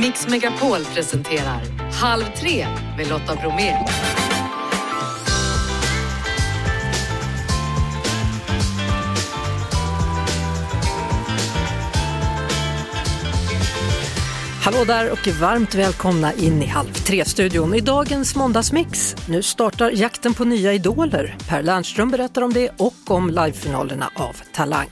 Mix Megapol presenterar Halv tre med Lotta Bromé. Hallå där och varmt välkomna in i Halv tre-studion i dagens måndagsmix. Nu startar jakten på nya idoler. Per Lernström berättar om det och om livefinalerna av Talang.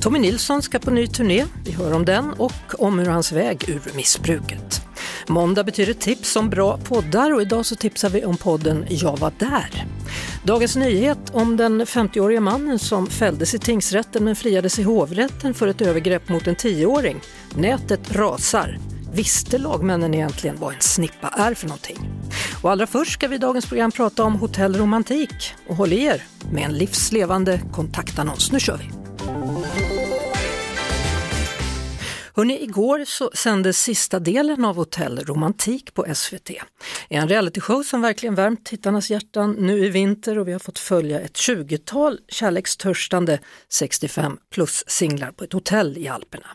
Tommy Nilsson ska på ny turné, vi hör om den och om hur hans väg ur missbruket. Måndag betyder tips om bra poddar och idag så tipsar vi om podden Jag var där. Dagens nyhet om den 50-årige mannen som fälldes i tingsrätten men friades i hovrätten för ett övergrepp mot en 10-åring. Nätet rasar. Visste lagmännen egentligen vad en snippa är för någonting? Och allra först ska vi i dagens program prata om Hotell Romantik och håll i er med en livslevande kontaktannons. Nu kör vi! Hörrni, igår så sändes sista delen av Hotell Romantik på SVT. En realityshow som verkligen värmt tittarnas hjärtan nu i vinter och vi har fått följa ett 20-tal kärlekstörstande 65 plus singlar på ett hotell i Alperna.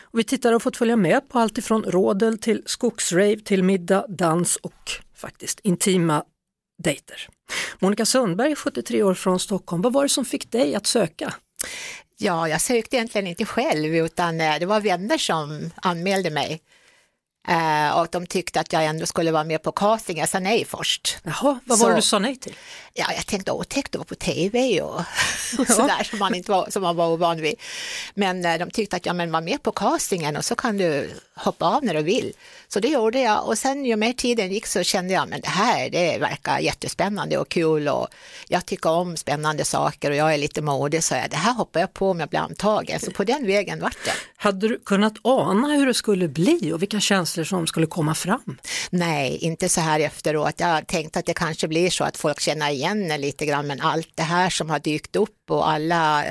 Och vi tittare har fått följa med på allt ifrån rådel till skogsrave till middag, dans och faktiskt intima dejter. Monica Sundberg, 73 år från Stockholm, vad var det som fick dig att söka? Ja, jag sökte egentligen inte själv utan eh, det var vänner som anmälde mig. Uh, och de tyckte att jag ändå skulle vara med på casting. Jag sa nej först. Jaha, vad var det du sa nej till? Ja, jag tänkte otäckt att vara på tv och, och sådär som man, inte var, som man var ovan vid. Men uh, de tyckte att ja, men var med på castingen och så kan du hoppa av när du vill. Så det gjorde jag och sen ju mer tiden gick så kände jag men det här det verkar jättespännande och kul och jag tycker om spännande saker och jag är lite modig så jag, det här hoppar jag på om jag blir antagen. Så på den vägen vart det. Hade du kunnat ana hur det skulle bli och vilka känslor som skulle komma fram? Nej, inte så här efteråt. Jag tänkte att det kanske blir så att folk känner igen lite grann men allt det här som har dykt upp och alla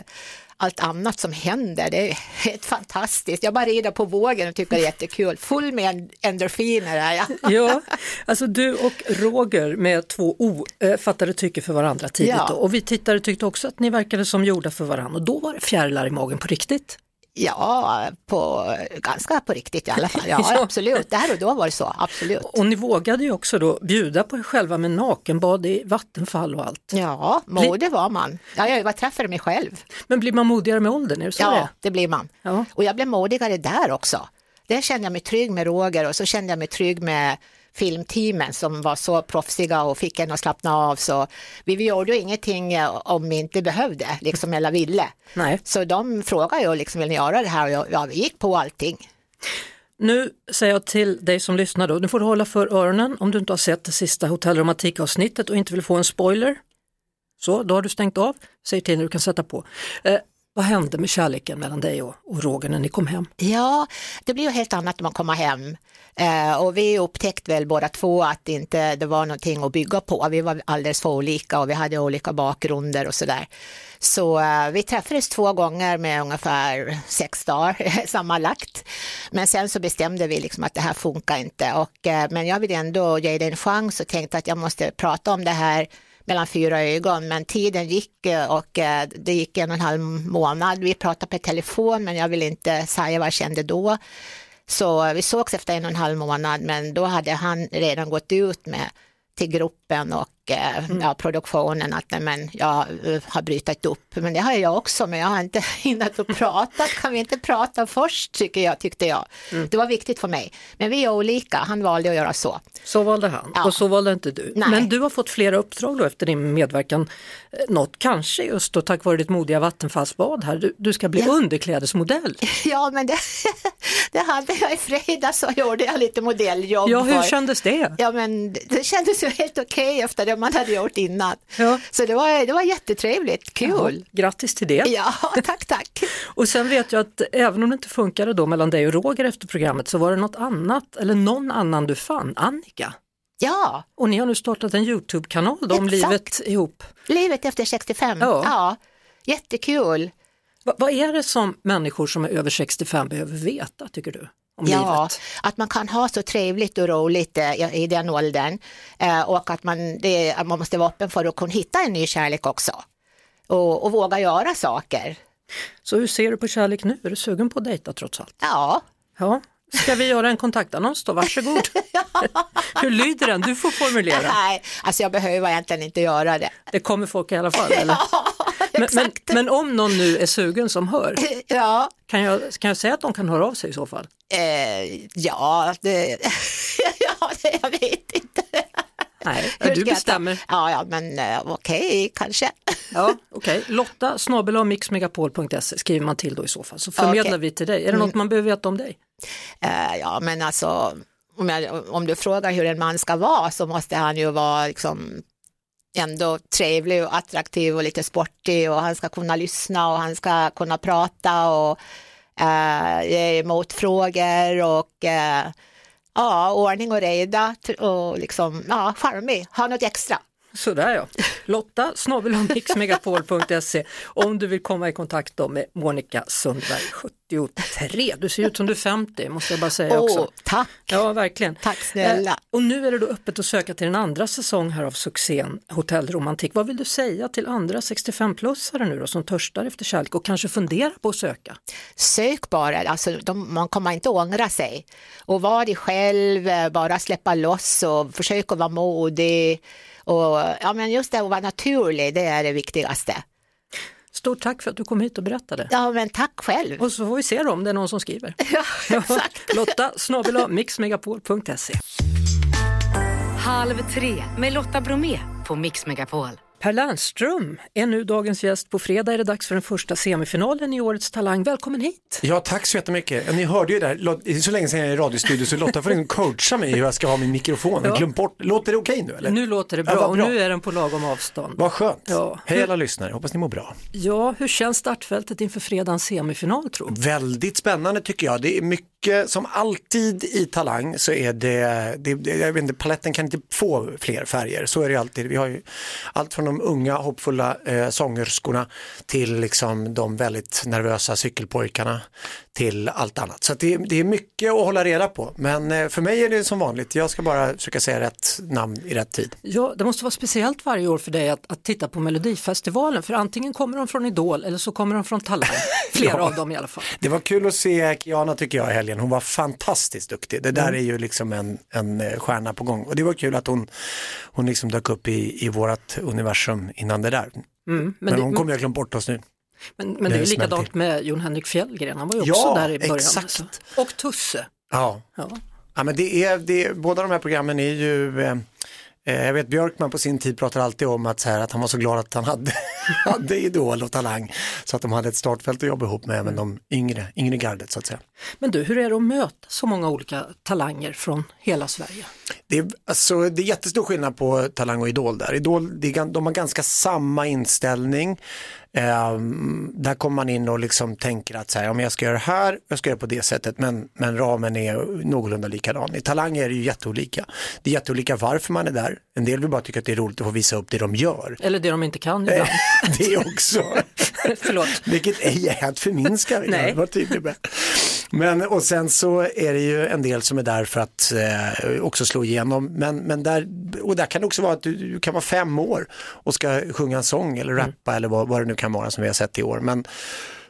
allt annat som händer. Det är helt fantastiskt. Jag bara rider på vågen och tycker det är jättekul. Full med endorfiner är jag. Ja, alltså du och Roger med två O äh, fattade tycke för varandra tidigt ja. då. och vi tittare tyckte också att ni verkade som gjorda för varandra och då var det fjärilar i magen på riktigt. Ja, på, ganska på riktigt i alla fall. Ja, ja. absolut. Där och då var det så, absolut. Och ni vågade ju också då bjuda på er själva med nakenbad i vattenfall och allt. Ja, modig var man. Ja, jag träffade mig själv. Men blir man modigare med åldern? Är det så ja, det, det blir man. Ja. Och jag blev modigare där också. Där kände jag mig trygg med Roger och så kände jag mig trygg med filmteamen som var så proffsiga och fick en att slappna av. Så vi gjorde ju ingenting eh, om vi inte behövde, liksom, eller ville. Nej. Så de frågade ju, liksom, vill ni göra det här? Och jag, ja, vi gick på allting. Nu säger jag till dig som lyssnar då, nu får du hålla för öronen om du inte har sett det sista hotellromantikavsnittet och inte vill få en spoiler. Så, då har du stängt av, säg till när du kan sätta på. Eh, vad hände med kärleken mellan dig och, och Roger när ni kom hem? Ja, det blir ju helt annat när man kommer hem. Eh, och vi upptäckte väl båda två att inte det var någonting att bygga på. Vi var alldeles för olika och vi hade olika bakgrunder och sådär. Så eh, vi träffades två gånger med ungefär sex dagar sammanlagt. Men sen så bestämde vi liksom att det här funkar inte. Och, eh, men jag vill ändå ge det en chans och tänkte att jag måste prata om det här mellan fyra ögon, men tiden gick eh, och eh, det gick en och en halv månad. Vi pratade per telefon, men jag vill inte säga vad jag kände då. Så vi sågs efter en och en halv månad, men då hade han redan gått ut med till gruppen och mm. ja, produktionen att nej, men, jag eh, har brutit upp. Men det har jag också, men jag har inte hintat att prata. Kan vi inte prata först, tycker jag, tyckte jag. Mm. Det var viktigt för mig. Men vi är olika, han valde att göra så. Så valde han ja. och så valde inte du. Nej. Men du har fått flera uppdrag då efter din medverkan. Eh, något kanske just då tack vare ditt modiga vattenfallsbad här. Du, du ska bli ja. underklädesmodell. Ja, men det, det hade jag i fredags så gjorde jag lite modelljobb. Ja, hur för. kändes det? Ja, men det kändes ju helt okej okay efter det man hade gjort innan. Ja. Så det var, det var jättetrevligt, kul. Jaha, grattis till det. Ja, tack, tack. och sen vet jag att även om det inte funkade då mellan dig och Roger efter programmet så var det något annat, eller någon annan du fann, Annika. Ja. Och ni har nu startat en Youtube-kanal om livet ihop. Livet efter 65, ja, ja. jättekul. Va, vad är det som människor som är över 65 behöver veta tycker du? Ja, livet. att man kan ha så trevligt och roligt eh, i den åldern eh, och att man, det, att man måste vara öppen för att kunna hitta en ny kärlek också och, och våga göra saker. Så hur ser du på kärlek nu? Är du sugen på att dejta trots allt? Ja. ja. Ska vi göra en kontaktannons då? Varsågod. Hur lyder den? Du får formulera. Nej, alltså jag behöver egentligen inte göra det. Det kommer folk i alla fall, eller? men, men, men om någon nu är sugen som hör, Ja, kan jag, kan jag säga att de kan höra av sig i så fall? eh, ja, det, ja det, jag vet inte. Nej, du bestämmer. Ja, ja, men eh, okej, kanske. Ja, okej. Lotta snabel mixmegapol.se skriver man till då i så fall, så förmedlar Okej. vi till dig. Är det något man behöver veta om dig? Eh, ja, men alltså om, jag, om du frågar hur en man ska vara så måste han ju vara liksom ändå trevlig och attraktiv och lite sportig och han ska kunna lyssna och han ska kunna prata och eh, ge motfrågor och eh, ja, ordning och reda och liksom, ja, charmig, ha något extra. Sådär ja. Lotta mixmegapol.se om du vill komma i kontakt då med Monica Sundberg, 73. Du ser ut som du är 50 måste jag bara säga också. Åh, tack, Ja, verkligen. tack snälla. Eh, och nu är det då öppet att söka till den andra säsong här av succén Hotell Romantik. Vad vill du säga till andra 65-plussare nu då som törstar efter kärlek och kanske funderar på att söka? Sök bara, alltså, de, man kommer inte ångra sig. Och var dig själv, eh, bara släppa loss och försök att vara modig. Och, ja, men just det att vara naturlig, det är det viktigaste. Stort tack för att du kom hit och berättade. Ja, men tack själv. Och så får vi se då om det är någon som skriver. Ja, exakt. Lotta snabel-a mixmegapol.se. Halv tre med Lotta Bromé på Mix Megapol. Per Lernström är nu dagens gäst. På fredag är det dags för den första semifinalen i årets Talang. Välkommen hit! Ja, tack så jättemycket. Ni hörde ju där, det är så länge sedan jag är i radiostudio så Lotta får coacha mig hur jag ska ha min mikrofon. Glömt bort, låter det okej nu eller? Nu låter det Ja, bra och bra. nu är den på lagom avstånd. Vad skönt. Ja. Hej alla lyssnare, hoppas ni mår bra. Ja, hur känns startfältet inför fredagens semifinal tro? Väldigt spännande tycker jag. Det är mycket, som alltid i Talang så är det, det, det jag vet inte, paletten kan inte få fler färger. Så är det alltid. Vi har ju allt från de unga hoppfulla eh, sångerskorna till liksom de väldigt nervösa cykelpojkarna till allt annat. Så det, det är mycket att hålla reda på. Men eh, för mig är det som vanligt. Jag ska bara försöka säga rätt namn i rätt tid. Ja, det måste vara speciellt varje år för dig att, att titta på Melodifestivalen för antingen kommer de från Idol eller så kommer de från Talang. Flera Ja. av dem i alla fall. Det var kul att se Kiana tycker jag i helgen. Hon var fantastiskt duktig. Det där är ju liksom en, en eh, stjärna på gång. Och det var kul att hon, hon liksom dök upp i, i vårat universum innan det där. Mm, Men, det, hon kommer ju ha glömt bort oss nu. men, men det är ju likadant med Jon Henrik Fjällgren, han var ju också Ja, där i början. exakt. Så. Och Tusse. Ja, Ja. ja men det är, det är, båda de här programmen är ju eh, jag vet Björkman på sin tid pratade alltid om att, så här, att han var så glad att han hade, hade Idol och Talang så att de hade ett startfält att jobba ihop med även de yngre, yngre gardet så att säga. Men du, hur är det att möta så många olika talanger från hela Sverige? Det är, alltså, det är jättestor skillnad på Talang och Idol där. Idol, det är, de har ganska samma inställning. Ehm, där kommer man in och liksom tänker att så här, om jag ska göra det här, jag ska göra på det sättet, men, men ramen är någorlunda likadan. I Talang är det ju jätteolika. Det är jätteolika varför man är där. En del vill bara tycka att det är roligt att få visa upp det de gör. Eller det de inte kan ibland. det också. Förlåt. Vilket ej är att förminska, vill jag vara tydlig med. Men och sen så är det ju en del som är där för att eh, också slå igenom. Men, men där, och där kan det också vara att du, du kan vara fem år och ska sjunga en sång eller rappa eller vad, vad det nu kan vara som vi har sett i år. Men,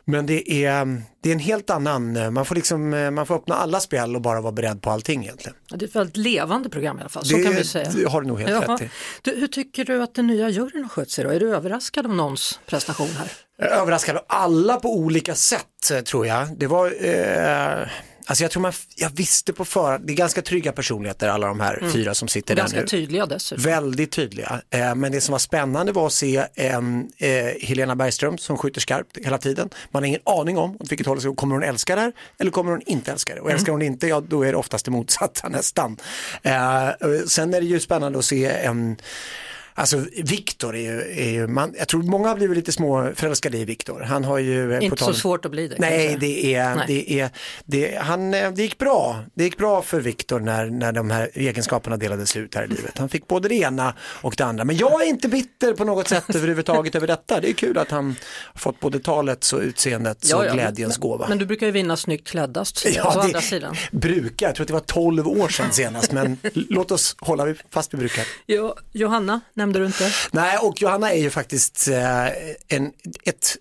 men det, är, det är en helt annan, man får, liksom, man får öppna alla spel och bara vara beredd på allting egentligen. Ja, Det är ett väldigt levande program i alla fall, så det, kan vi säga. det har du nog helt Jaha. rätt i. Du, hur tycker du att den nya juryn har skött sig då? Är du överraskad av någons prestation här? överraskade alla på olika sätt tror jag. Det var, eh, alltså jag tror man, jag visste på förhand, det är ganska trygga personligheter alla de här fyra som sitter där Mm. Ganska nu. tydliga dessutom. Väldigt tydliga, eh, men det som var spännande var att se en eh, Helena Bergström som skjuter skarpt hela tiden. Man har ingen aning om åt vilket håll det ska. Kommer hon älska det här eller kommer hon inte älska det? Och älskar hon inte, ja då är det oftast det motsatta nästan. Eh, sen är det ju spännande att se en Alltså Viktor är ju, är ju man, jag tror många har blivit lite små förälskade i Viktor. Han har ju... eh, Inte så tal- svårt att bli det. Nej, det är, Nej. det är, det, han, eh, det gick bra. Det gick bra för Viktor när, när de här egenskaperna delades ut här i livet. Han fick både det ena och det andra. Men jag är inte bitter på något sätt överhuvudtaget över detta. Det är kul att han har fått både talets och utseendets och glädjens men, gåva. Men du brukar ju vinna snyggt kläddast, Ja, alltså det- andra sidan. Brukar, jag tror att det var 12 år sedan senast, men låt oss hålla fast vid brukar. Ja, Johanna nämnde du inte. Nej, och Johanna är ju faktiskt eh, en, ett,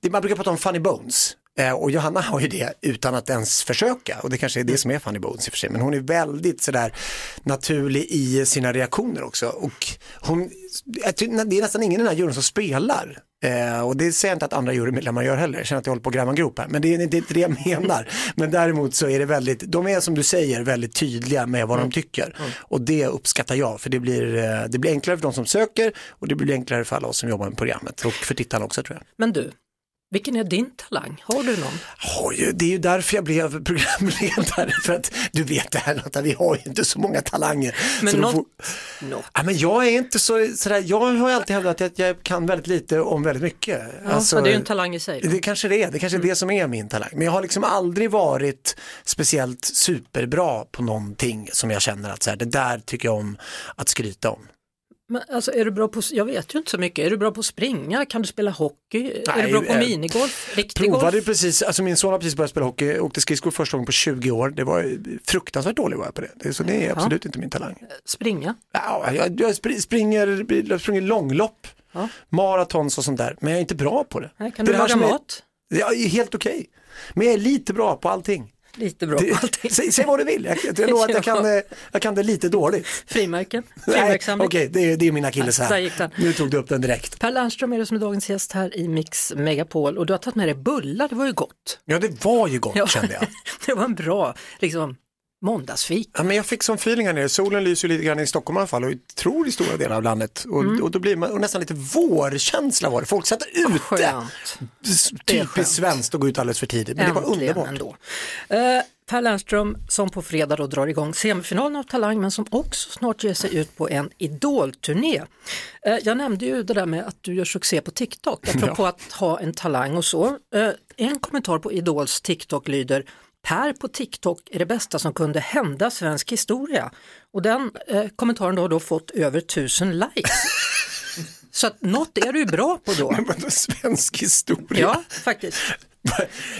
det man brukar prata om funny bones. Eh, och Johanna har ju det utan att ens försöka och det kanske är det som är Funny Bones i och för sig. Men hon är väldigt sådär naturlig i sina reaktioner också. Och hon, det är nästan ingen i den här juryn som spelar. Eh, och det säger jag inte att andra jurymedlemmar gör heller, jag känner att jag håller på att gräva en grop här. Men det är inte det jag menar. Men däremot så är det väldigt, de är som du säger väldigt tydliga med vad de tycker. Och det uppskattar jag, för det blir, eh, det blir enklare för de som söker och det blir enklare för alla oss som jobbar med programmet och för tittarna också tror jag. Men du, vilken är din talang? Har du någon? Ju, det är ju därför jag blev programledare, för att du vet det här Lotta, vi har ju inte så många talanger. Men något- får-. Ja, men jag är inte så, sådär, jag har alltid hävdat att jag kan väldigt lite om väldigt mycket. Alltså, Ja, det är ju en talang i sig. då. Det kanske det är, det kanske är det som är min talang. Men jag har liksom aldrig varit speciellt superbra på någonting som jag känner att så här, det där tycker jag om att skryta om. Men alltså är du bra på, jag vet ju inte så mycket, är du bra på att springa? Kan du spela hockey? är Nej, du bra på eh, minigolf? Riktig Provade golf? precis, alltså min son har precis börjat spela hockey, åkte skridskor första gången på 20 år. Det var fruktansvärt dålig var jag på det. det så det är absolut inte min talang. Springa? Ja, jag, jag spr- springer, jag springer långlopp, Ja. maratons och sånt där, men jag är inte bra på det. Nej, kan det du är laga som är- mat? Jag är helt okej. Men jag är lite bra på allting. Lite bra på allting. säg, säg vad du vill, jag, jag lovar att jag kan, eh, jag kan det lite dåligt. Frimärken? Frimärkssamling? Okej, det, är- det är min akilles Där här. gick den. Nu tog du upp den direkt. Per Lernström är det som är dagens gäst här i Mix Megapol och du har tagit med dig bullar, det var ju gott. Ja, det var ju gott Ja. kände jag. det var en bra liksom, måndagsfik. Ja, men jag fick som feeling här nere, solen lyser lite grann i Stockholm i alla fall och jag tror i stora delar av landet. Och, Mm. och då blir man, och nästan lite vårkänsla var det, folk satt ute. Skönt. Typiskt svenskt att gå ut alldeles för tidigt, men det var Äntligen underbart. ändå. Eh, per Lernström som på fredag då drar igång semifinalen av Talang men som också snart ger sig ut på en idolturné. Eh, jag nämnde ju det där med att du gör succé på TikTok, apropå att ha en talang och så. Eh, en kommentar på Idols TikTok lyder Per på TikTok är det bästa som kunde hända svensk historia. Och den eh, kommentaren då har då fått över tusen likes. Så att något är du ju bra på då. Men vadå svensk historia? Ja, faktiskt.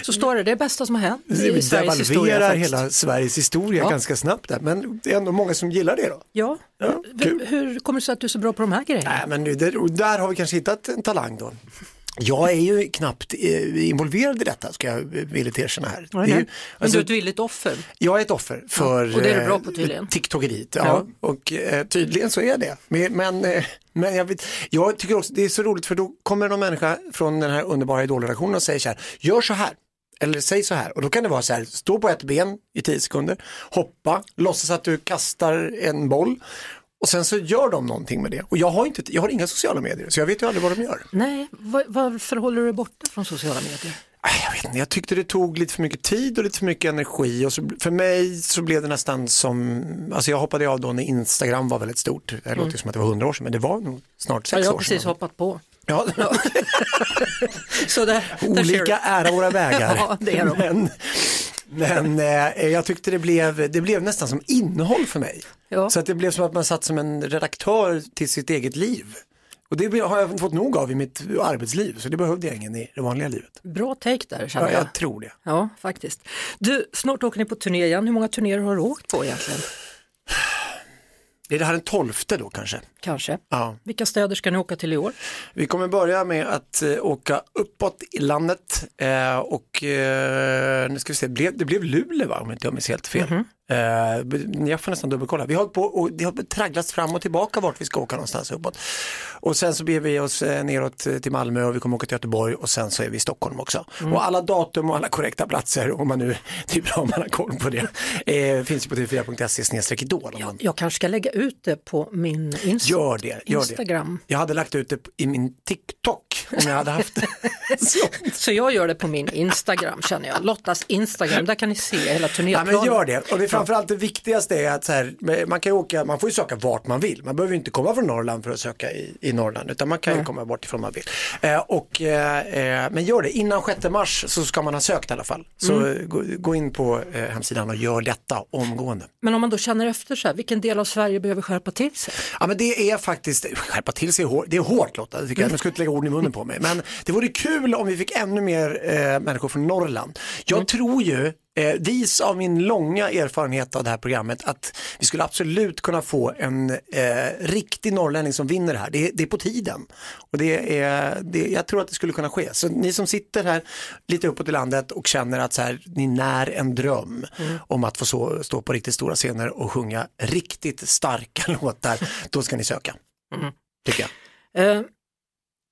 Så står det, det bästa som har hänt i Sveriges historia. devalverar hela Sveriges historia Ja. ganska snabbt där, men det är ändå många som gillar det då. Ja, Ja, kul. hur kommer det sig att du är så bra på de här grejerna? Nej, men nu, där, där har vi kanske hittat en talang då. Jag är ju knappt eh, involverad i detta, ska jag villigt erkänna här. Är ju, Men alltså, du är ett villigt offer. jag är ett offer för och det är du eh, bra på tydligen. TikTokeriet. Ja, Ja. och eh, tydligen så är det. Men, men, eh, men jag, vet, jag tycker också det är så roligt för då kommer någon människa från den här underbara idolredaktionen och säger så här, gör så här. Eller säg så här och då kan det vara så här, stå på ett ben i tio sekunder, hoppa, låtsas att du kastar en boll och sen så gör de någonting med det. Och jag har, inte, jag har inga sociala medier så jag vet ju aldrig vad de gör. Nej, va- varför håller du dig borta från sociala medier? Nej, Jag vet inte, jag tyckte det tog lite för mycket tid och lite för mycket energi och så, för mig så blev det nästan som, alltså jag hoppade av då när Instagram var väldigt stort, det låter ju som att det var hundra år sedan men det var nog snart Ja, sex jag har år precis sedan. hoppat på. Ja, Så där, olika ära våra vägar. Ja, det är de. Men, men eh, jag tyckte det blev, det blev nästan som innehåll för mig. Ja. Så att det blev som att man satt som en redaktör till sitt eget liv. Och det har jag fått nog av i mitt arbetsliv, så det behövde jag ingen i det vanliga livet. Bra take där känner Ja, jag. jag tror det. Ja, faktiskt. Du, snart åker ni på turné igen. Hur många turnéer har du åkt på egentligen? Är det här den tolfte då kanske? Kanske. Ja. Vilka städer ska ni åka till i år? Vi kommer börja med att eh, åka uppåt i landet eh, och eh, nu ska vi se, det blev, det blev Luleå va, om inte jag minns helt fel. Mhm. Eh, jag får nästan dubbelkolla. Vi har på och det har tragglats fram och tillbaka vart vi ska åka någonstans uppåt. Och sen så beger vi oss eh, neråt eh, till Malmö och vi kommer åka till Göteborg och sen så är vi i Stockholm också. Mm. Och alla datum och alla korrekta platser, om man nu, det är bra om man har koll på det, eh, finns ju på tv4.se snedstreck idol. man Jag kanske ska lägga ut det på min Inst- Gör det, gör Instagram. det. Jag hade lagt ut det i min TikTok om jag hade haft det. Så. Jag gör det på min Instagram känner jag. Lottas Instagram, där kan ni se hela Ja turnéplanen. men gör det. Och det framförallt det viktigaste är att så här, man kan åka, man får ju söka vart man vill. Man behöver ju inte komma från Norrland för att söka i, i Norrland utan man kan ju komma bort ifrån man vill. Eh, och, eh, eh, men gör det, innan 6 mars så ska man ha sökt i alla fall. Så eh, gå, gå in på eh, hemsidan och gör detta omgående. Men om man då känner efter så här, vilken del av Sverige behöver skärpa till sig? Ja men det är faktiskt, skärpa till sig, hår- det är hårt Lotta, det tycker jag. nu ska jag inte lägga orden i munnen på mig. Men det vore kul om vi fick ännu mer eh, människor från Norrland. Jag tror ju eh, vis av min långa erfarenhet av det här programmet att vi skulle absolut kunna få en eh, riktig norrlänning som vinner det här. Det, det är på tiden. Och det är, det, jag tror att det skulle kunna ske. Så ni som sitter här lite uppåt i landet och känner att så här, ni när en dröm om att få så, stå på riktigt stora scener och sjunga riktigt starka låtar, då ska ni söka. Tycker jag. Eh,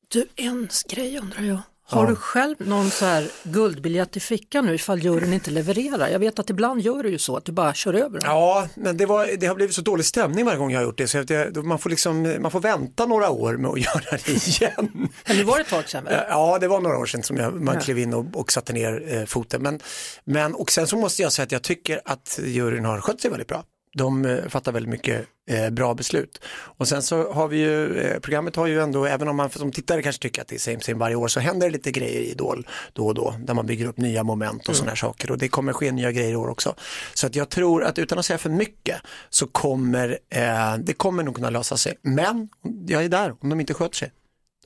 du, en grej undrar jag. Har Ja. du själv någon så här guldbiljett i fickan nu ifall juryn inte levererar? Jag vet att ibland gör du ju så att du bara kör över dem. Ja, men det, var, det har blivit så dålig stämning varje gång jag har gjort det så det, man, får liksom, man får vänta några år med att göra det igen. Men nu var det ett tag sedan? Ja, det var några år sedan som jag, man Ja. klev in och, och satte ner eh, foten. Men, men, och sen så måste jag säga att jag tycker att juryn har skött sig väldigt bra. De eh, fattar väldigt mycket eh, bra beslut. Och sen så har vi ju, eh, programmet har ju ändå, även om man som tittare kanske tycker att det är same same varje år, så händer det lite grejer i Idol då och då, där man bygger upp nya moment och sådana här saker. Och det kommer ske nya grejer i år också. Så att jag tror att utan att säga för mycket så kommer eh, det kommer nog kunna lösa sig. Men jag är där, om de inte sköter sig.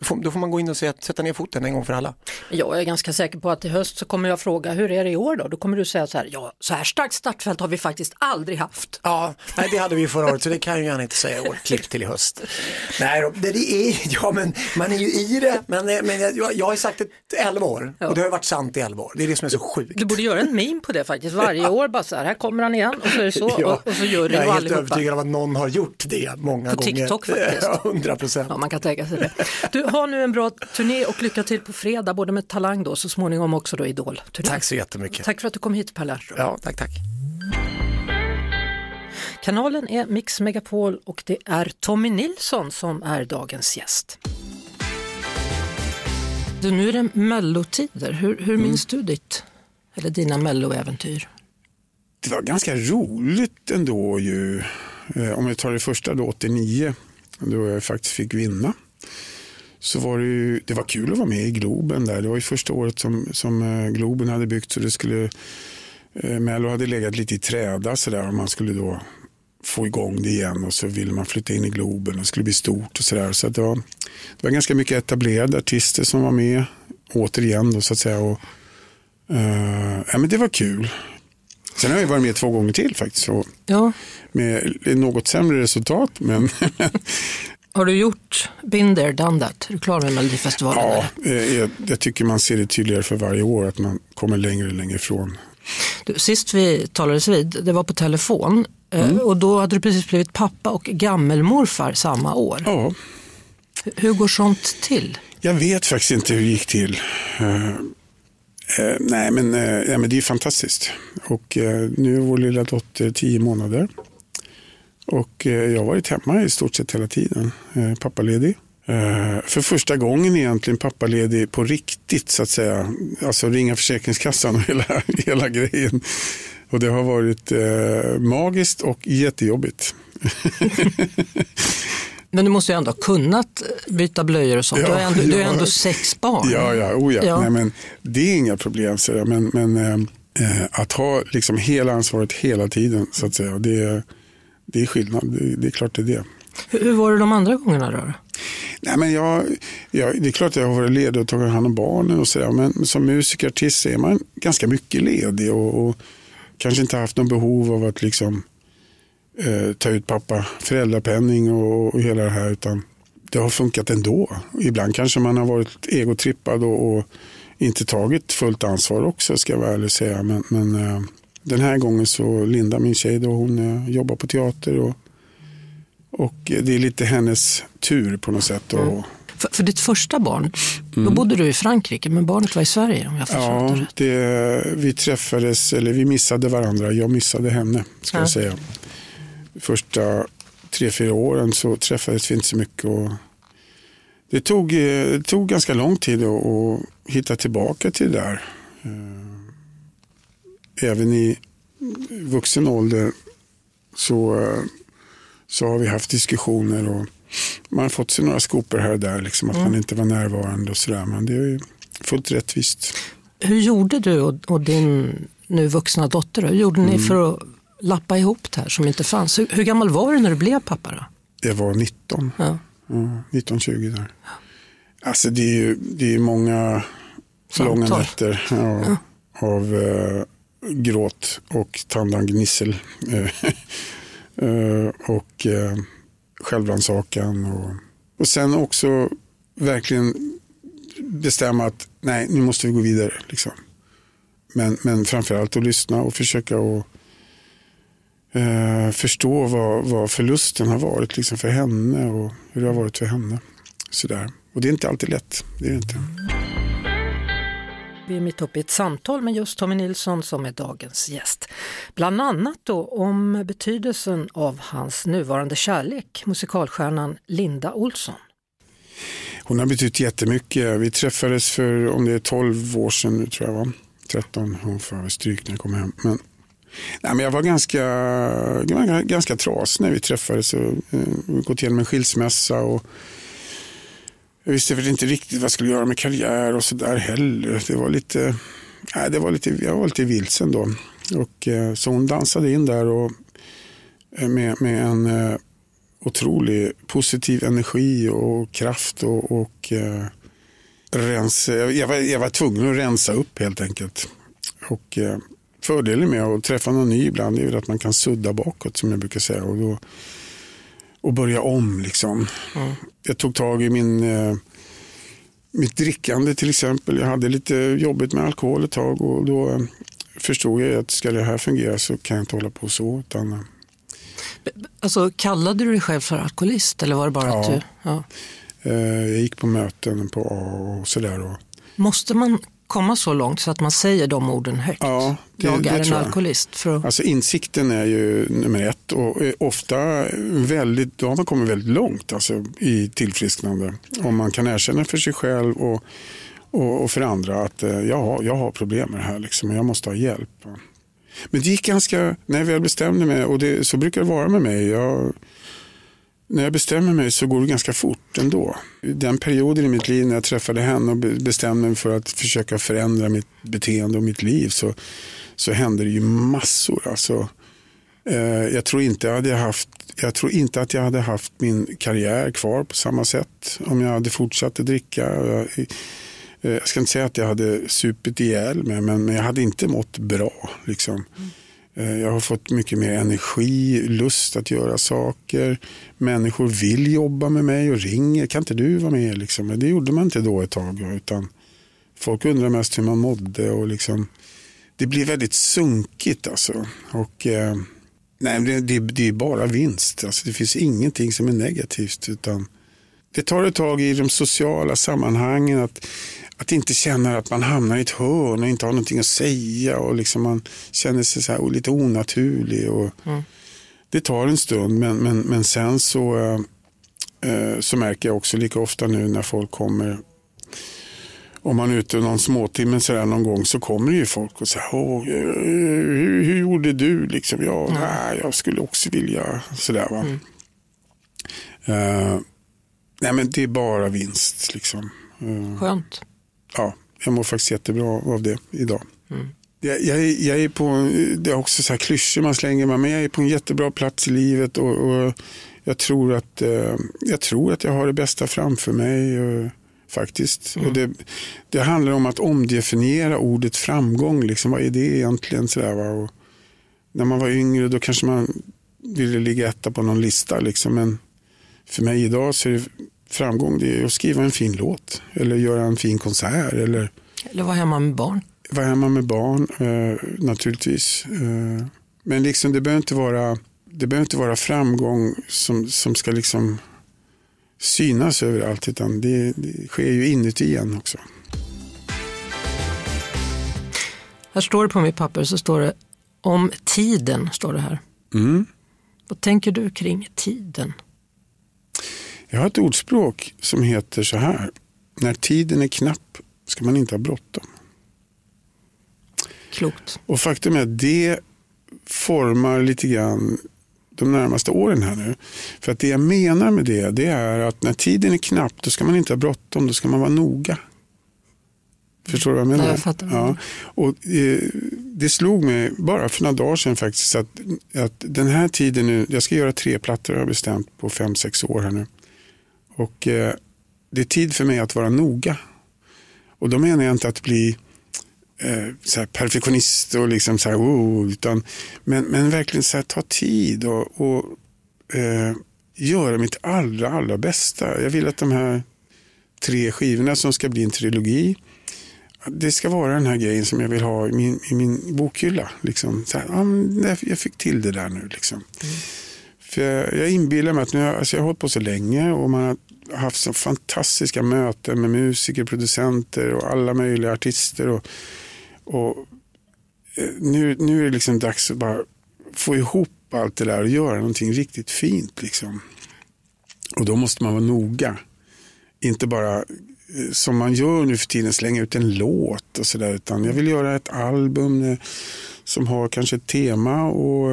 Då får, då får man gå in och säga, sätta ner foten en gång för alla. Jag är ganska säker på att i höst så kommer jag fråga hur är det i år då? Då kommer du säga så här, ja så här starkt startfält har vi faktiskt aldrig haft. Ja, nej, det hade vi ju förra året så det kan jag gärna inte säga i år. Klipp till i höst. Nej, det, det är, ja men man är ju i det, men, men jag, jag har ju sagt det i 11 år och det har ju varit sant i 11 år. Det är det som är så sjukt. Du borde göra en meme på det faktiskt, varje år bara så här, här kommer han igen och så är det så Ja, och, och så gör det jag är helt övertygad om att någon har gjort det många På gånger. TikTok faktiskt. Ja, 100 procent. Ja, man kan tänka sig det. Du har nu en bra turné och lycka till på fredag, både med Talang då, så småningom också då idol -turné. Tack så jättemycket. Tack för att du kom hit Per Lernström. Ja, tack, tack. Kanalen är Mix Megapol och det är Tommy Nilsson som är dagens gäst. Du, nu är det mellotider. Hur, hur minns du ditt, eller dina melloäventyr? Det var ganska roligt ändå ju. Eh, Om jag tar det första då, 89, då jag faktiskt fick vinna. Så var det ju, det var kul att vara med i Globen där. Det var ju första året som, som eh, Globen hade byggt så det skulle, eh, Mello hade legat lite i träda sådär och man skulle då få igång det igen och så ville man flytta in i Globen och det skulle bli stort och sådär. Så att det, var, det var ganska mycket etablerade artister som var med återigen då så att säga. Och, eh, ja, men det var kul. Sen har jag varit med två gånger till faktiskt. Och Ja, med något sämre resultat. Men har du gjort Been there, done that? Är du klar med Melodifestivalen? ja, eh, jag, jag tycker man ser det tydligare för varje år att man kommer längre och längre ifrån. Du, sist vi talades vid, det var på telefon eh, och då hade du precis blivit pappa och gammelmorfar samma år. Ja, Hur går sånt till? jag vet faktiskt inte hur det gick till. Eh, nej, men, eh, ja, men det är fantastiskt. Och nu är vår lilla dotter tio månader. Och eh, jag har varit hemma i stort sett hela tiden, eh, pappaledig. Eh, för första gången egentligen pappaledig på riktigt så att säga. Alltså ringa Försäkringskassan och hela, hela grejen. Och det har varit eh, magiskt och jättejobbigt. Men du måste ju ändå ha kunnat byta blöjor och sånt. Ja, du har ändå, du har ja. ändå sex barn. Ja, ja, oh ja. Ja. Nej, men det är inga problem. Så. Men, men eh, att ha liksom hela ansvaret hela tiden, så att säga, det, är- det är skillnad. Det, det är klart det är det. Hur, hur var det de andra gångerna då? Nej, men jag, jag, det är klart att jag har varit ledig och tagit hand om barnen och sådär. Men som musiker, artist är man ganska mycket ledig och, och kanske inte haft någon behov av att liksom eh, ta ut pappa föräldrapenning och, och hela det här. Utan det har funkat ändå. Ibland kanske man har varit egotrippad och, och inte tagit fullt ansvar också ska jag vara ärlig och säga. Men, men eh, den här gången så Linda, min tjej, då, hon eh, jobbar på teater och och det är lite hennes tur på något sätt. Och, För, för ditt första barn, då bodde du i Frankrike men barnet var i Sverige om jag förstått det ja, rätt. det, vi träffades, eller vi missade varandra. Jag missade henne, ska Ja. jag säga. Första tre, fyra åren så träffades vi inte så mycket. Och det, tog, eh, det tog ganska lång tid att, att hitta tillbaka till det där. Även i vuxen ålder så, så har vi haft diskussioner och man har fått sig några skopor här och där, liksom, att man inte var närvarande och sådär. Men det är ju fullt rättvist. Hur gjorde du och, din nu vuxna dotter? Hur gjorde Mm. ni för att lappa ihop det här som inte fanns? Hur, hur gammal var du när du blev pappa? Då? Det var 19, Ja. ja, 19-20 där. Alltså det är ju det är många Samtal. långa nätter ja, av eh, gråt och tandangnissel. Eh, eh, och eh, självrannsakan. Och, och sen också verkligen bestämma att nej, nu måste vi gå vidare. Liksom. Men, men framförallt att lyssna och försöka att eh, förstå vad, vad förlusten har varit liksom för henne och hur det har varit för henne. Sådär. Och det är inte alltid lätt. Det är det inte. Vi är mitt uppe i ett samtal med just Tommy Nilsson som är dagens gäst. Bland annat då om betydelsen av hans nuvarande kärlek, musikalstjärnan Linda Olsson. Hon har betytt jättemycket. Vi träffades för, om det är 12 år sedan nu tror jag var. 13, hon får stryk när jag kom hem. Men, nej, men jag var ganska, ganska trasig när vi träffades. Och, eh, gått igenom en skilsmässa. Och, jag visste väl inte riktigt vad jag skulle göra med karriär och sådär heller. Det var lite, nej, det var lite, jag var lite vilsen då. Och, eh, så hon dansade in där och, eh, med, med en eh, otrolig positiv energi och kraft och, och eh, rensa, jag, var, jag var tvungen att rensa upp helt enkelt. Och eh, fördelen med att träffa någon ny ibland är att man kan sudda bakåt som jag brukar säga. Och, då, och börja om liksom. Mm. Jag tog tag i min, eh, mitt drickande till exempel. Jag hade lite jobbigt med alkohol ett tag och då eh, förstod jag att ska det här fungera så kan jag inte hålla på så. Utan, eh, Alltså, kallade du dig själv för alkoholist eller var det bara ja. att du... Ja. Eh, jag gick på möten på A och sådär. Måste man komma så långt så att man säger de orden högt? Ja, det, jag det är en tror jag. alkoholist. För att... Alltså insikten är ju nummer ett och ofta väldigt, då har man kommit väldigt långt alltså, i tillfrisknande. Om man kan erkänna för sig själv och, och, och för andra att eh, jag, har, jag har problem med det här liksom, och jag måste ha hjälp. Men det gick ganska, när jag väl bestämde mig, och det, så brukar det vara med mig. Jag, när jag bestämmer mig så går det ganska fort ändå. Den perioden i mitt liv när jag träffade henne och bestämde mig för att försöka förändra mitt beteende och mitt liv så, så hände det ju massor. Alltså, eh, jag, tror inte jag, hade haft, jag tror inte att jag hade haft min karriär kvar på samma sätt om jag hade fortsatt att dricka. Jag, eh, jag ska inte säga att jag hade supit ihjäl mig men, men jag hade inte mått bra. Liksom. Mm. Eh, jag har fått mycket mer energi, lust att göra saker. Människor vill jobba med mig och ringer. Kan inte du vara med? Liksom. Men det gjorde man inte då ett tag. Utan folk undrar mest hur man mådde. Och liksom, det blir väldigt sunkigt. Alltså. Och, eh, nej, det, det, det, är bara vinst. Alltså, det finns ingenting som är negativt. Utan det tar ett tag i de sociala sammanhangen. att att inte känna att man hamnar i ett hörn och inte har någonting att säga och liksom man känner sig så här lite onaturlig. Och mm. Det tar en stund men, men, men sen så, eh, så märker jag också lika ofta nu när folk kommer om man är ute någon småtimme så någon gång så kommer det ju folk och säger hur, hur gjorde du? Liksom, ja, mm. nej, jag skulle också vilja sådär. Va? Mm. Uh, nej, men det är bara vinst. Liksom. Uh, Skönt ja, jag mår faktiskt jättebra av det idag. Mm. Jag, jag, jag, är på, det är också så här klyschor man slänger med, men jag är på en jättebra plats i livet och, och jag, tror att, eh, jag tror att jag har det bästa framför mig. Och, faktiskt. Mm. Och det, det, handlar om att omdefiniera ordet framgång. Liksom, vad är det egentligen? Sådär, va? Och när man var yngre då kanske man ville ligga etta på någon lista. Liksom, men för mig idag så är det framgång det är att skriva en fin låt eller göra en fin konsert. Eller, eller vara hemma med barn. Vara hemma med barn eh, naturligtvis. Eh, men liksom, det, behöver inte vara, det behöver inte vara framgång som, som ska liksom synas överallt utan det, det sker ju inuti en också. Här står det på mitt papper så står det om tiden. står det här. Mm. Vad tänker du kring tiden? Jag har ett ordspråk som heter så här. När tiden är knapp ska man inte ha bråttom. Klokt. Och faktum är att det formar lite grann de närmaste åren här nu. För att det jag menar med det, det är att när tiden är knapp då ska man inte ha bråttom, då ska man vara noga. Förstår du vad jag menar? Nej, jag fattar. Ja. Och, eh, det slog mig bara för några dagar sedan faktiskt att, att den här tiden nu, jag ska göra tre plattor har jag bestämt på fem, sex år här nu. Och eh, det är tid för mig att vara noga. Och då menar jag inte att bli eh, så perfektionist och liksom så här, oh, utan, men, men verkligen så här, ta tid och, och eh, göra mitt allra, allra bästa. Jag vill att de här tre skivorna som ska bli en trilogi, det ska vara den här grejen som jag vill ha i min, i min bokhylla. Liksom. Så här, ja, jag fick till det där nu. Liksom. Mm. För jag, jag inbillar mig att nu, alltså jag har hållit på så länge och man har haft så fantastiska möten med musiker, producenter och alla möjliga artister. Och, och eh, nu, nu är det liksom dags att bara få ihop allt det där och göra någonting riktigt fint. Liksom. Och då måste man vara noga. Inte bara eh, som man gör nu för tiden, slänga ut en låt och sådär. Utan jag vill göra ett album eh, som har kanske ett tema och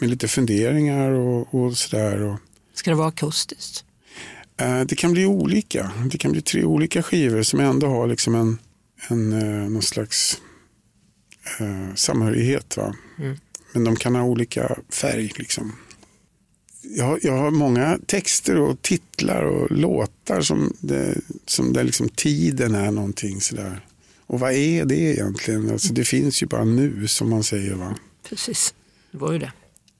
med lite funderingar och, och sådär. Ska det vara akustiskt? Det kan bli olika. Det kan bli tre olika skivor som ändå har liksom en, en, någon slags eh, samhörighet. Va? Mm. Men de kan ha olika färg. Liksom. Jag, jag har många texter och titlar och låtar som, det, som där liksom tiden är någonting sådär. Och vad är det egentligen? Alltså, det finns ju bara nu som man säger. va? Precis, det var ju det.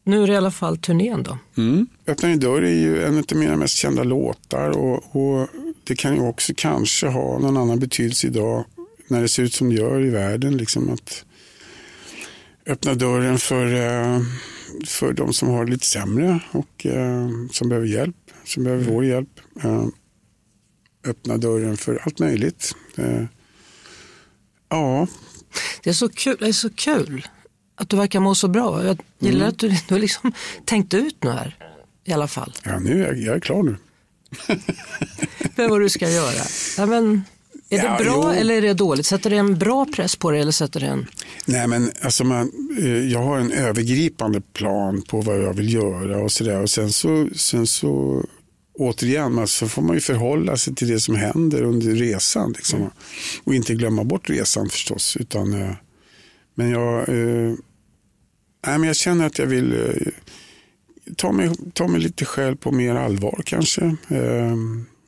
Nu är det i alla fall turnén då. Mm. Öppna din dörr är ju en av mina mest kända låtar och, och, det kan ju också kanske ha någon annan betydelse idag när det ser ut som det gör i världen. Liksom att öppna dörren för, eh, för de som har det lite sämre och eh, som behöver hjälp, som behöver mm. vår hjälp. Eh, öppna dörren för allt möjligt. Ja. Det är så kul, det är så kul att du verkar må så bra. Jag gillar mm. att du, du har liksom tänkt ut nu här i alla fall. Ja, nu är jag, jag är klar nu. Med vad du ska göra. Ja, men, är det bra jo. eller är det dåligt? Sätter det en bra press på dig eller sätter det en... Nej men alltså man, eh, jag har en övergripande plan på vad jag vill göra och sådär. Och sen så, sen så återigen så får man ju förhålla sig till det som händer under resan. Liksom. Mm. Och inte glömma bort resan förstås. Utan, eh, men, jag, eh, nej, men jag känner att jag vill ta, mig, ta mig lite själv på mer allvar kanske.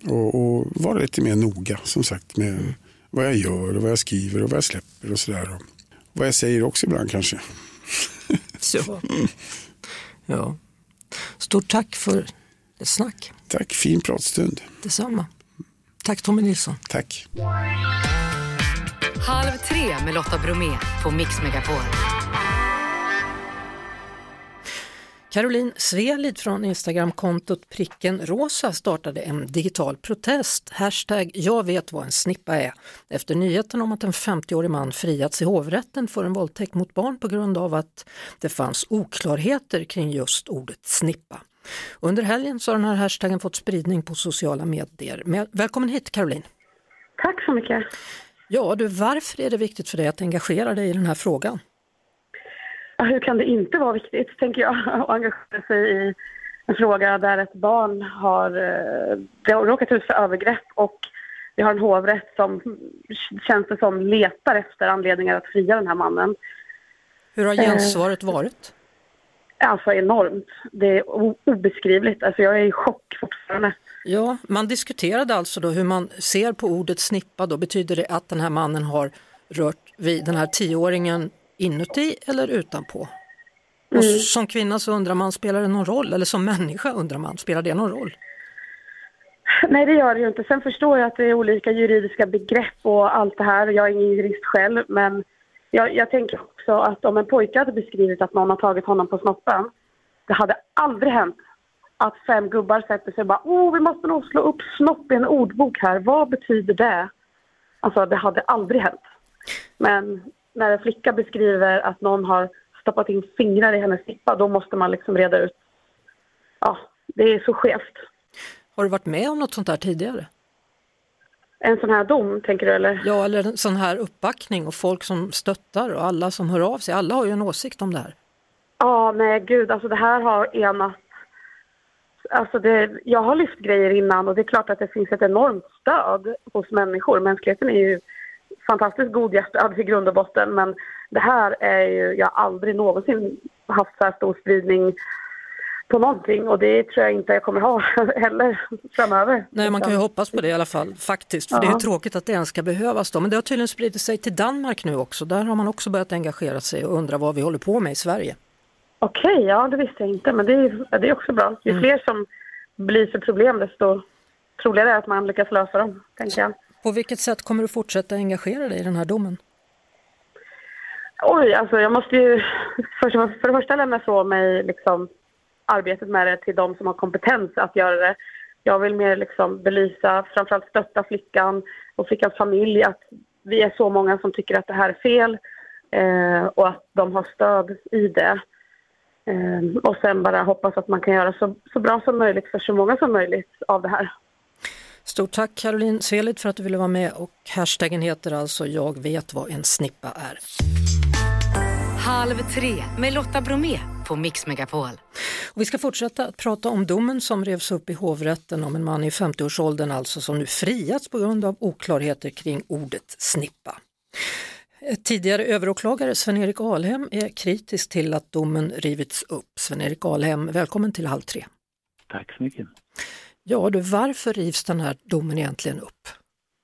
Och, och, vara lite mer noga som sagt med mm. vad jag gör och vad jag skriver och vad jag släpper och sådär. Vad jag säger också ibland kanske. Så. Ja. Stort tack för ett snack. Tack, fin pratstund. Detsamma. Tack Tommy Nilsson. Tack. Halv tre med Lotta Bromé på Mix Megapol. Caroline Svelid från Instagramkontot pricken rosa startade en digital protest, hashtag jag vet vad en snippa är, efter nyheten om att en 50-årig man friats i hovrätten för en våldtäkt mot barn på grund av att det fanns oklarheter kring just ordet snippa. Under helgen så har den här hashtaggen fått spridning på sociala medier. Välkommen hit Caroline! Tack så mycket! Ja du, varför är det viktigt för dig att engagera dig i den här frågan? hur kan det inte vara viktigt, tänker jag, att engagera sig i en fråga där ett barn har, eh, har råkat ut för övergrepp och vi har en hovrätt som känns det som letar efter anledningar att fria den här mannen. Hur har gensvaret eh, varit? Alltså enormt. Det är obeskrivligt. Alltså jag är i chock fortfarande. Ja, man diskuterade alltså då hur man ser på ordet snippa. Då betyder det att den här mannen har rört vid den här tioåringen inuti eller utanpå? Mm. Och som kvinna så undrar man, spelar det någon roll? Eller som människa undrar man, spelar det någon roll? Nej, det gör det ju inte. Sen förstår jag att det är olika juridiska begrepp och allt det här. Jag är ingen jurist själv, men jag, jag tänker också att om en pojke hade beskrivit att någon har tagit honom på snoppen, det hade aldrig hänt att fem gubbar sätter sig och bara oh, vi måste nog slå upp snopp i en ordbok här. Vad betyder det? Alltså, det hade aldrig hänt. Men när en flicka beskriver att någon har stoppat in fingrar i hennes snippa, då måste man liksom reda ut. Ja, det är så skevt. Har du varit med om något sånt där tidigare? En sån här dom, tänker du eller? Ja, eller en sån här uppbackning och folk som stöttar och alla som hör av sig. Alla har ju en åsikt om det här. Ja, nej gud, alltså det här har enat Alltså det, jag har lyft grejer innan och det är klart att det finns ett enormt stöd hos människor. Mänskligheten är ju fantastiskt godhjärtad i grund och botten men det här är ju, jag har aldrig någonsin haft så här stor spridning på någonting och det tror jag inte jag kommer ha heller framöver. Nej, man kan ju hoppas på det i alla fall faktiskt, för ja. det är tråkigt att det ens ska behövas då. Men det har tydligen spridit sig till Danmark nu också. Där har man också börjat engagera sig och undra vad vi håller på med i Sverige. Okej, okay, ja det visste jag inte, men det är, det är också bra. Ju mm. fler som blir för problem desto troligare är att man lyckas lösa dem, tänker jag. På vilket sätt kommer du fortsätta engagera dig i den här domen? Oj, alltså jag måste ju för, för det första lämna ifrån mig liksom arbetet med det till de som har kompetens att göra det. Jag vill mer liksom belysa, framförallt stötta flickan och flickans familj att vi är så många som tycker att det här är fel eh, och att de har stöd i det. Eh, och sen bara hoppas att man kan göra så, så bra som möjligt för så många som möjligt av det här. Stort tack Caroline Selid för att du ville vara med och hashtaggen heter alltså Jag vet vad en snippa är. Halv tre med Lotta Bromé på Mix Megapol. Och vi ska fortsätta att prata om domen som revs upp i hovrätten om en man i 50-årsåldern alltså som nu friats på grund av oklarheter kring ordet snippa. Tidigare överåklagare Sven-Erik Alhem är kritisk till att domen rivits upp. Sven-Erik Alhem, välkommen till Halv tre. Tack så mycket. Ja du, varför rivs den här domen egentligen upp?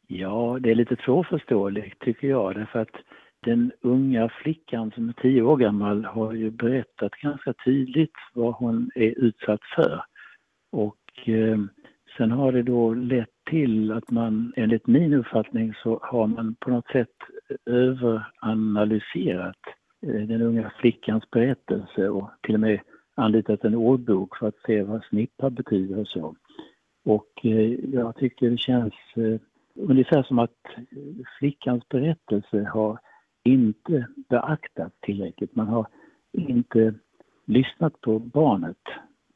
Ja, det är lite svårförståeligt tycker jag därför att den unga flickan som är tio år gammal har ju berättat ganska tydligt vad hon är utsatt för. Och eh, sen har det då lett till att man, enligt min uppfattning, så har man på något sätt överanalyserat eh, den unga flickans berättelse och till och med anlitat en ordbok för att se vad snippa betyder och så. Och eh, jag tycker det känns eh, ungefär som att flickans berättelse har inte beaktat tillräckligt. Man har inte lyssnat på barnet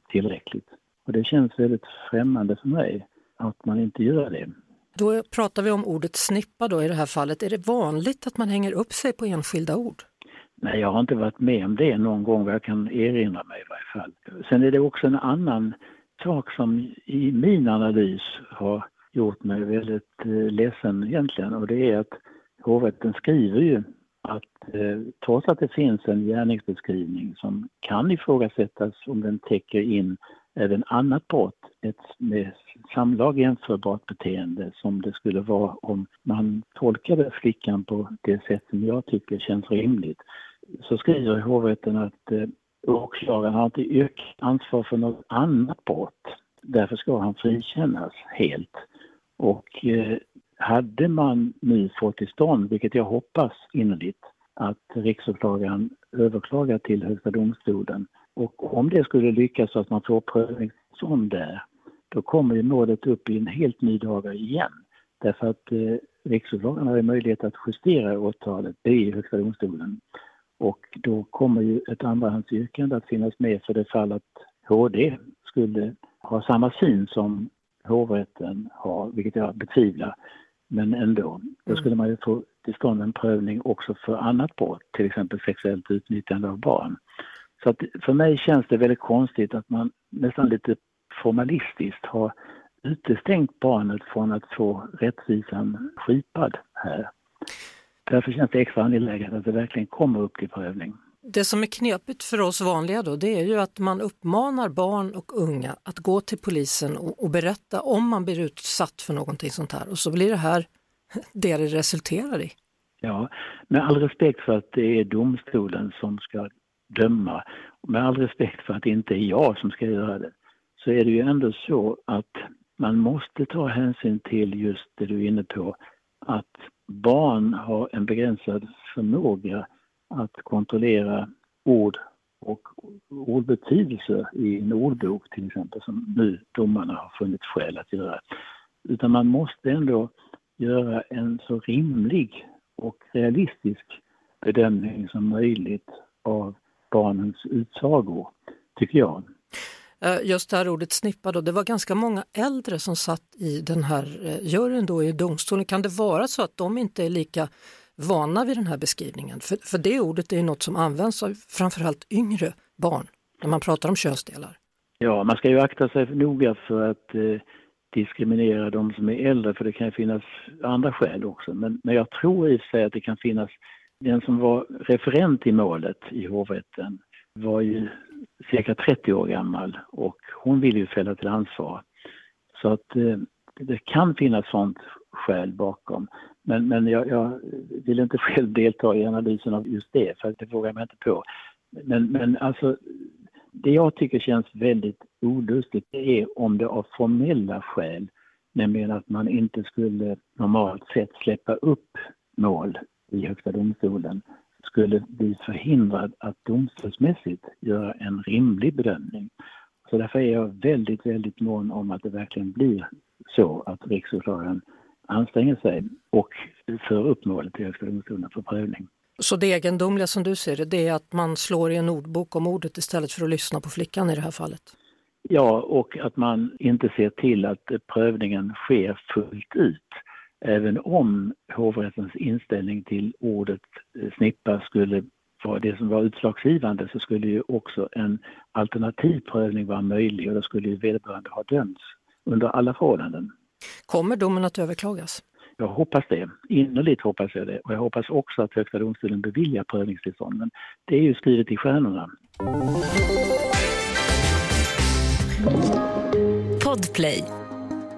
tillräckligt. Och det känns väldigt främmande för mig att man inte gör det. Då pratar vi om ordet snippa då i det här fallet. Är det vanligt att man hänger upp sig på enskilda ord? Nej, jag har inte varit med om det någon gång vad jag kan erinra mig i varje fall. Sen är det också en annan sak som i min analys har gjort mig väldigt eh, ledsen egentligen och det är att hovrätten skriver ju att eh, trots att det finns en gärningsbeskrivning som kan ifrågasättas om den täcker in även annat brott, ett med samlag jämförbart beteende som det skulle vara om man tolkade flickan på det sätt som jag tycker känns rimligt, så skriver hovrätten att eh, åklagaren har inte yrkat ansvar för något annat brott. Därför ska han frikännas helt. Och eh, hade man nu fått till stånd, vilket jag hoppas innerligt, att riksåklagaren överklagar till Högsta domstolen och om det skulle lyckas så att man får prövningstillstånd där, då kommer ju målet upp i en helt ny dager igen. Därför att eh, riksåklagaren har möjlighet att justera åtalet det i Högsta domstolen. Och då kommer ju ett andrahandsyrkande att finnas med för det fall att HD skulle ha samma syn som hovrätten har, vilket jag betvivlar. Men ändå, då skulle man ju få till stånd en prövning också för annat brott, till exempel sexuellt utnyttjande av barn. Så att för mig känns det väldigt konstigt att man nästan lite formalistiskt har utestängt barnet från att få rättvisan skipad här. Därför känns det extra angeläget att det verkligen kommer upp till prövning. Det som är knepigt för oss vanliga då, det är ju att man uppmanar barn och unga att gå till polisen och, och berätta om man blir utsatt för någonting sånt här och så blir det här det det resulterar i. Ja, med all respekt för att det är domstolen som ska döma, med all respekt för att det inte är jag som ska göra det, så är det ju ändå så att man måste ta hänsyn till just det du är inne på, att barn har en begränsad förmåga att kontrollera ord och ordbetydelse i en ordbok till exempel, som nu domarna har funnit skäl att göra. Utan man måste ändå göra en så rimlig och realistisk bedömning som möjligt av barnens utsagor, tycker jag. Eh, just det här ordet snippa då, det var ganska många äldre som satt i den här eh, juryn då i domstolen. Kan det vara så att de inte är lika vana vid den här beskrivningen? För, för det ordet är något som används av framförallt yngre barn när man pratar om könsdelar. Ja, man ska ju akta sig noga för att eh, diskriminera de som är äldre för det kan finnas andra skäl också. Men, men jag tror i och för sig att det kan finnas den som var referent i målet i hovrätten var ju cirka 30 år gammal och hon ville ju fälla till ansvar. Så att eh, det kan finnas sånt skäl bakom. Men, men jag, jag, vill inte själv delta i analysen av just det, för det vågar jag mig inte på. Men, men alltså, det jag tycker känns väldigt olustigt är om det av formella skäl, nämligen att man inte skulle normalt sett släppa upp mål i Högsta domstolen, skulle bli förhindrad att domstolsmässigt göra en rimlig bedömning. Så därför är jag väldigt, väldigt mån om att det verkligen blir så att riksåklagaren anstränger sig och för upp målet till Högsta domstolen för prövning. Så det egendomliga som du ser det, det är att man slår i en ordbok om ordet istället för att lyssna på flickan i det här fallet? Ja, och att man inte ser till att prövningen sker fullt ut. Även om hovrättens inställning till ordet eh, snippa skulle vara det som var utslagsgivande så skulle ju också en alternativ prövning vara möjlig och då skulle ju vederbörande ha dömts under alla förhållanden. Kommer domen att överklagas? Jag hoppas det. Innerligt hoppas jag det. Och jag hoppas också att Högsta domstolen beviljar prövningstillstånd. Men det är ju skrivet i stjärnorna. Podplay.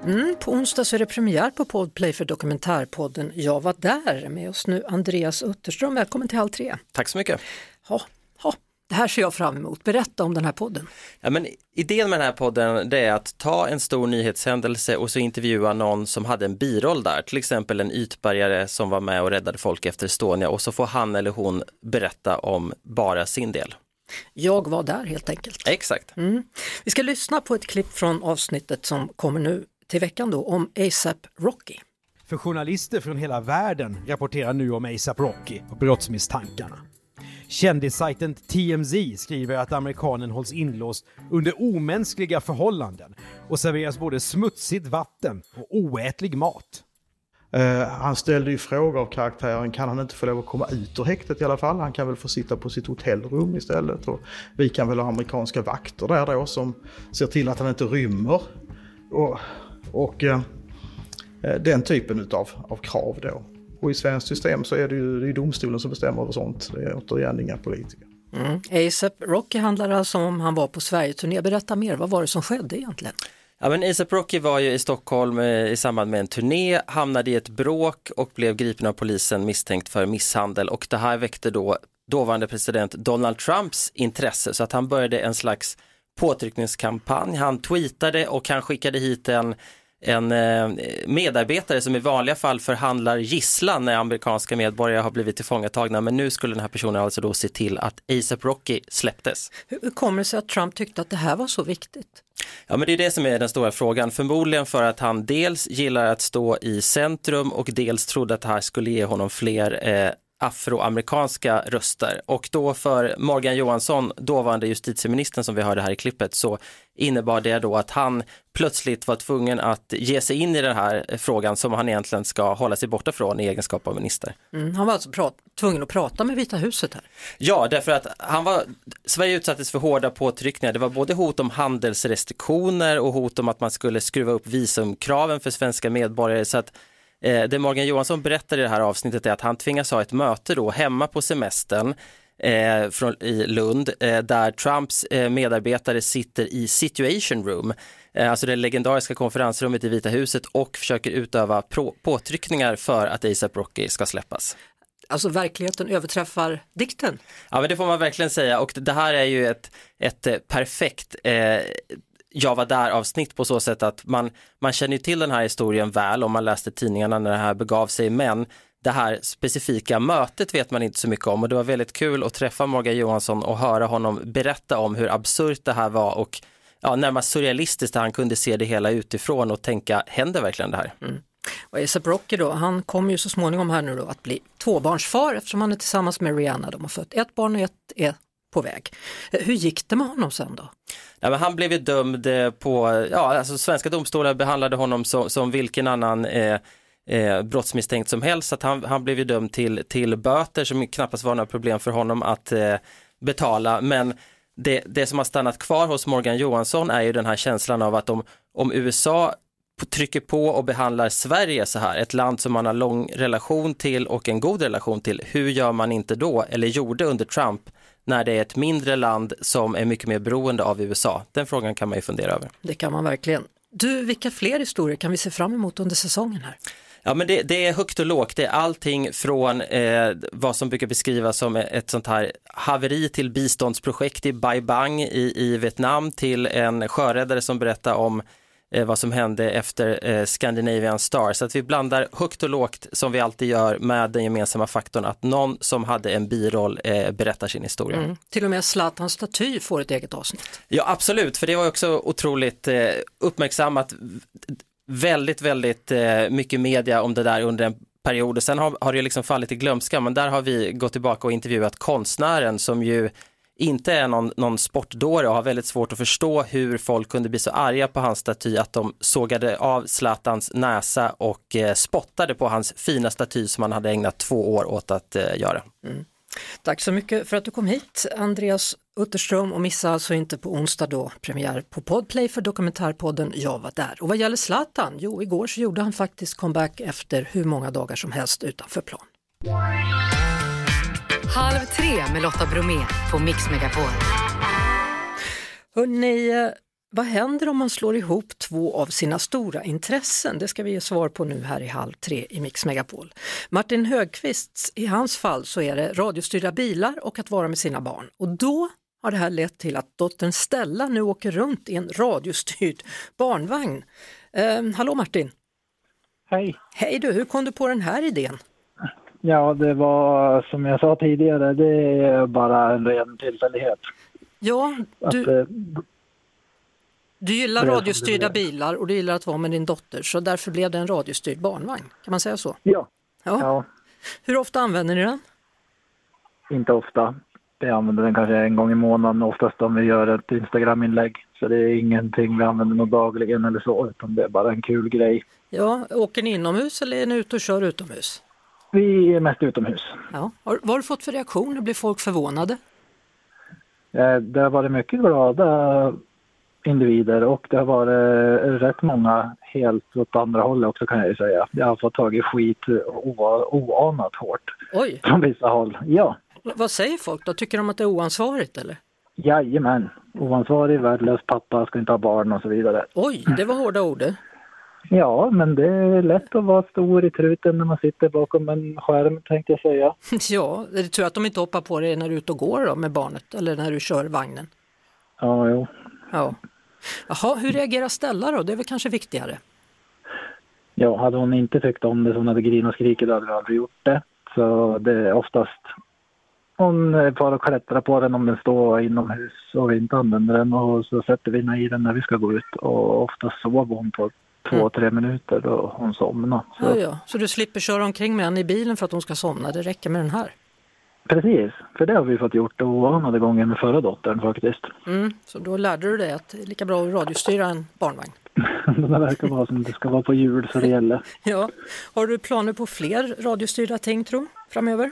Mm, på onsdag så är det premiär på Podplay för dokumentärpodden Jag var där. Med oss nu Andreas Utterström, välkommen till Halv tre. Tack så mycket. Ha, ha. Det här ser jag fram emot. Berätta om den här podden. Ja, men idén med den här podden det är att ta en stor nyhetshändelse och så intervjua någon som hade en biroll där, till exempel en ytbärgare som var med och räddade folk efter Estonia och så får han eller hon berätta om bara sin del. Jag var där helt enkelt. Exakt. Mm. Vi ska lyssna på ett klipp från avsnittet som kommer nu till veckan då om ASAP Rocky. För journalister från hela världen rapporterar nu om ASAP Rocky och brottsmisstankarna. Kändissajten TMZ skriver att amerikanen hålls inlåst under omänskliga förhållanden och serveras både smutsigt vatten och oätlig mat. Uh, han ställde ju frågor av karaktären, kan han inte få lov att komma ut ur häktet i alla fall? Han kan väl få sitta på sitt hotellrum istället. Och vi kan väl ha amerikanska vakter där då som ser till att han inte rymmer. Och, och uh, den typen utav, av krav då. Och i svenskt system så är det ju det är domstolen som bestämmer över sånt. Det är återigen inga politiker. Mm. ASAP Rocky handlar alltså om han var på Sverigeturné. Berätta mer, vad var det som skedde egentligen? Ja, men ASAP Rocky var ju i Stockholm i samband med en turné, hamnade i ett bråk och blev gripen av polisen misstänkt för misshandel och det här väckte då dåvarande president Donald Trumps intresse så att han började en slags påtryckningskampanj. Han tweetade och han skickade hit en en eh, medarbetare som i vanliga fall förhandlar gisslan när amerikanska medborgare har blivit tillfångatagna men nu skulle den här personen alltså då se till att ASAP Rocky släpptes. Hur kommer det sig att Trump tyckte att det här var så viktigt? Ja men det är det som är den stora frågan, förmodligen för att han dels gillar att stå i centrum och dels trodde att det här skulle ge honom fler eh, afroamerikanska röster och då för Morgan Johansson, dåvarande justitieministern som vi hörde här i klippet, så innebar det då att han plötsligt var tvungen att ge sig in i den här frågan som han egentligen ska hålla sig borta från i egenskap av minister. Mm, han var alltså tvungen att prata med Vita huset här? Ja, därför att han var, Sverige utsattes för hårda påtryckningar. Det var både hot om handelsrestriktioner och hot om att man skulle skruva upp visumkraven för svenska medborgare så att Eh, det Morgan Johansson berättar i det här avsnittet är att han tvingas ha ett möte då hemma på semestern eh, från, i Lund eh, där Trumps eh, medarbetare sitter i situation room, eh, alltså det legendariska konferensrummet i Vita huset och försöker utöva påtryckningar för att ASAP Rocky ska släppas. Alltså verkligheten överträffar dikten? Ja men det får man verkligen säga och det här är ju ett, ett eh, perfekt jag var där avsnitt på så sätt att man, man känner till den här historien väl om man läste tidningarna när det här begav sig, men det här specifika mötet vet man inte så mycket om och det var väldigt kul att träffa Morgan Johansson och höra honom berätta om hur absurt det här var och ja, närmast surrealistiskt där han kunde se det hela utifrån och tänka, händer verkligen det här? Mm. Och ASAP Rocky då, han kommer ju så småningom här nu då att bli tvåbarnsfar eftersom han är tillsammans med Rihanna. De har fött ett barn och ett är på väg. Hur gick det med honom sen då? Ja, men han blev ju dömd eh, på, ja alltså svenska domstolar behandlade honom som, som vilken annan eh, eh, brottsmisstänkt som helst, att han, han blev ju dömd till, till böter som knappast var några problem för honom att eh, betala, men det, det som har stannat kvar hos Morgan Johansson är ju den här känslan av att om, om USA trycker på och behandlar Sverige så här, ett land som man har lång relation till och en god relation till, hur gör man inte då, eller gjorde under Trump, när det är ett mindre land som är mycket mer beroende av USA? Den frågan kan man ju fundera över. Det kan man verkligen. Du, vilka fler historier kan vi se fram emot under säsongen här? Ja men det, det, är högt och lågt, det är allting från eh, vad som brukar beskrivas som ett sånt här haveri till biståndsprojekt i Bai Bang i, i Vietnam till en sjöräddare som berättar om eh, vad som hände efter eh, Scandinavian Star. Så att vi blandar högt och lågt som vi alltid gör med den gemensamma faktorn att någon som hade en biroll eh, berättar sin historia. Mm. Till och med Zlatans staty får ett eget avsnitt. Ja absolut, för det var också otroligt eh, uppmärksammat väldigt, väldigt eh, mycket media om det där under en period och sen har, har det liksom fallit i glömska men där har vi gått tillbaka och intervjuat konstnären som ju inte är någon, någon sportdåre och har väldigt svårt att förstå hur folk kunde bli så arga på hans staty att de sågade av Zlatans näsa och eh, spottade på hans fina staty som han hade ägnat två år åt att eh, göra. Mm. Tack så mycket för att du kom hit, Andreas Utterström och missa alltså inte på onsdag då premiär på Podplay för dokumentärpodden Jag var där. Och vad gäller Zlatan, jo igår så gjorde han faktiskt comeback efter hur många dagar som helst utanför plan. Halv tre med Lotta Bromé på Mix Megapol. Hörrni, vad händer om man slår ihop två av sina stora intressen? Det ska vi ge svar på nu här i halv tre i Mix Megapol. Martin Högqvist, i hans fall så är det radiostyrda bilar och att vara med sina barn. Och då har det här lett till att dottern Stella nu åker runt i en radiostyrd barnvagn. Eh, hallå Martin! Hej! Hej du, hur kom du på den här idén? Ja, det var som jag sa tidigare, det är bara en ren tillfällighet. Ja, du, att, eh, du gillar radiostyrda bilar och du gillar att vara med din dotter så därför blev det en radiostyrd barnvagn. Kan man säga så? Ja. ja. ja. Hur ofta använder ni den? Inte ofta. Vi använder den kanske en gång i månaden oftast om vi gör ett Instagram-inlägg. Så det är ingenting vi använder något dagligen eller så utan det är bara en kul grej. Ja, åker ni inomhus eller är ni ute och kör utomhus? Vi är mest utomhus. Ja. Vad har du fått för reaktioner? Blir folk förvånade? Eh, det har varit mycket glada individer och det har varit rätt många helt åt andra hållet också kan jag ju säga. Jag har fått tag i skit oanat hårt. Oj! Från vissa håll, ja. Vad säger folk då? Tycker de att det är oansvarigt eller? Jajamän, oansvarig, värdelös pappa, ska inte ha barn och så vidare. Oj, det var hårda ord Ja, men det är lätt att vara stor i truten när man sitter bakom en skärm tänkte jag säga. Ja, är det tur att de inte hoppar på dig när du är ute och går då med barnet eller när du kör vagnen? Ja, jo. Ja. Jaha, hur reagerar Stella då? Det är väl kanske viktigare? Ja, hade hon inte tyckt om det så hon hade grinat och skrikit hade vi aldrig gjort det. Så det är oftast hon far och klättrar på den om den står inomhus och vi inte använder den och så sätter vi i den när vi ska gå ut och oftast sover hon på två, mm. tre minuter då hon somnar. Så. Ja, ja. så du slipper köra omkring med henne i bilen för att hon ska somna, det räcker med den här? Precis, för det har vi fått gjort oanade gånger med förra dottern faktiskt. Mm, så då lärde du dig att det är lika bra att radiostyra en barnvagn? det verkar vara som det ska vara på hjul så det gäller. ja. Har du planer på fler radiostyrda ting tro, framöver?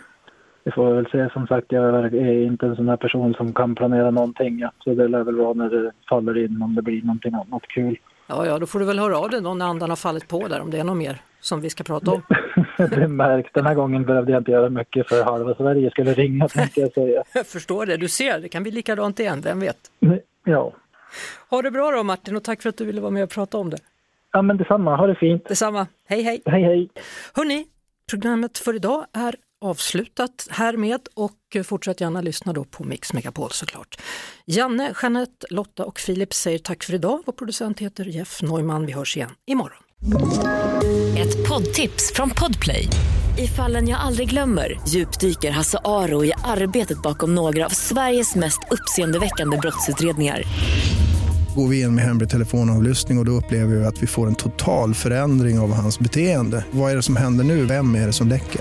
Vi får väl se, som sagt jag är inte en sån här person som kan planera någonting. Ja. Så det lär väl vara när det faller in om det blir någonting annat kul. Ja, ja, då får du väl höra av dig då när andan har fallit på där om det är något mer som vi ska prata om. det märks, den här gången behövde jag inte göra mycket för halva Sverige skulle ringa tänkte jag säga. jag förstår det, du ser, det kan bli likadant igen, vem vet? Ja. Ha det bra då Martin och tack för att du ville vara med och prata om det. Ja men detsamma, ha det fint. Detsamma, hej hej. Hej hej. Hörni, programmet för idag är avslutat härmed och fortsätt gärna lyssna då på Mix Megapol såklart. Janne, Jeanette, Lotta och Filip säger tack för idag. Vår producent heter Jeff Neumann. Vi hörs igen imorgon. Ett poddtips från Podplay. I fallen jag aldrig glömmer djupdyker Hasse Aro i arbetet bakom några av Sveriges mest uppseendeväckande brottsutredningar går vi in med hemlig telefonavlyssning och, och då upplever vi att vi får en total förändring av hans beteende. Vad är det som händer nu? Vem är det som läcker?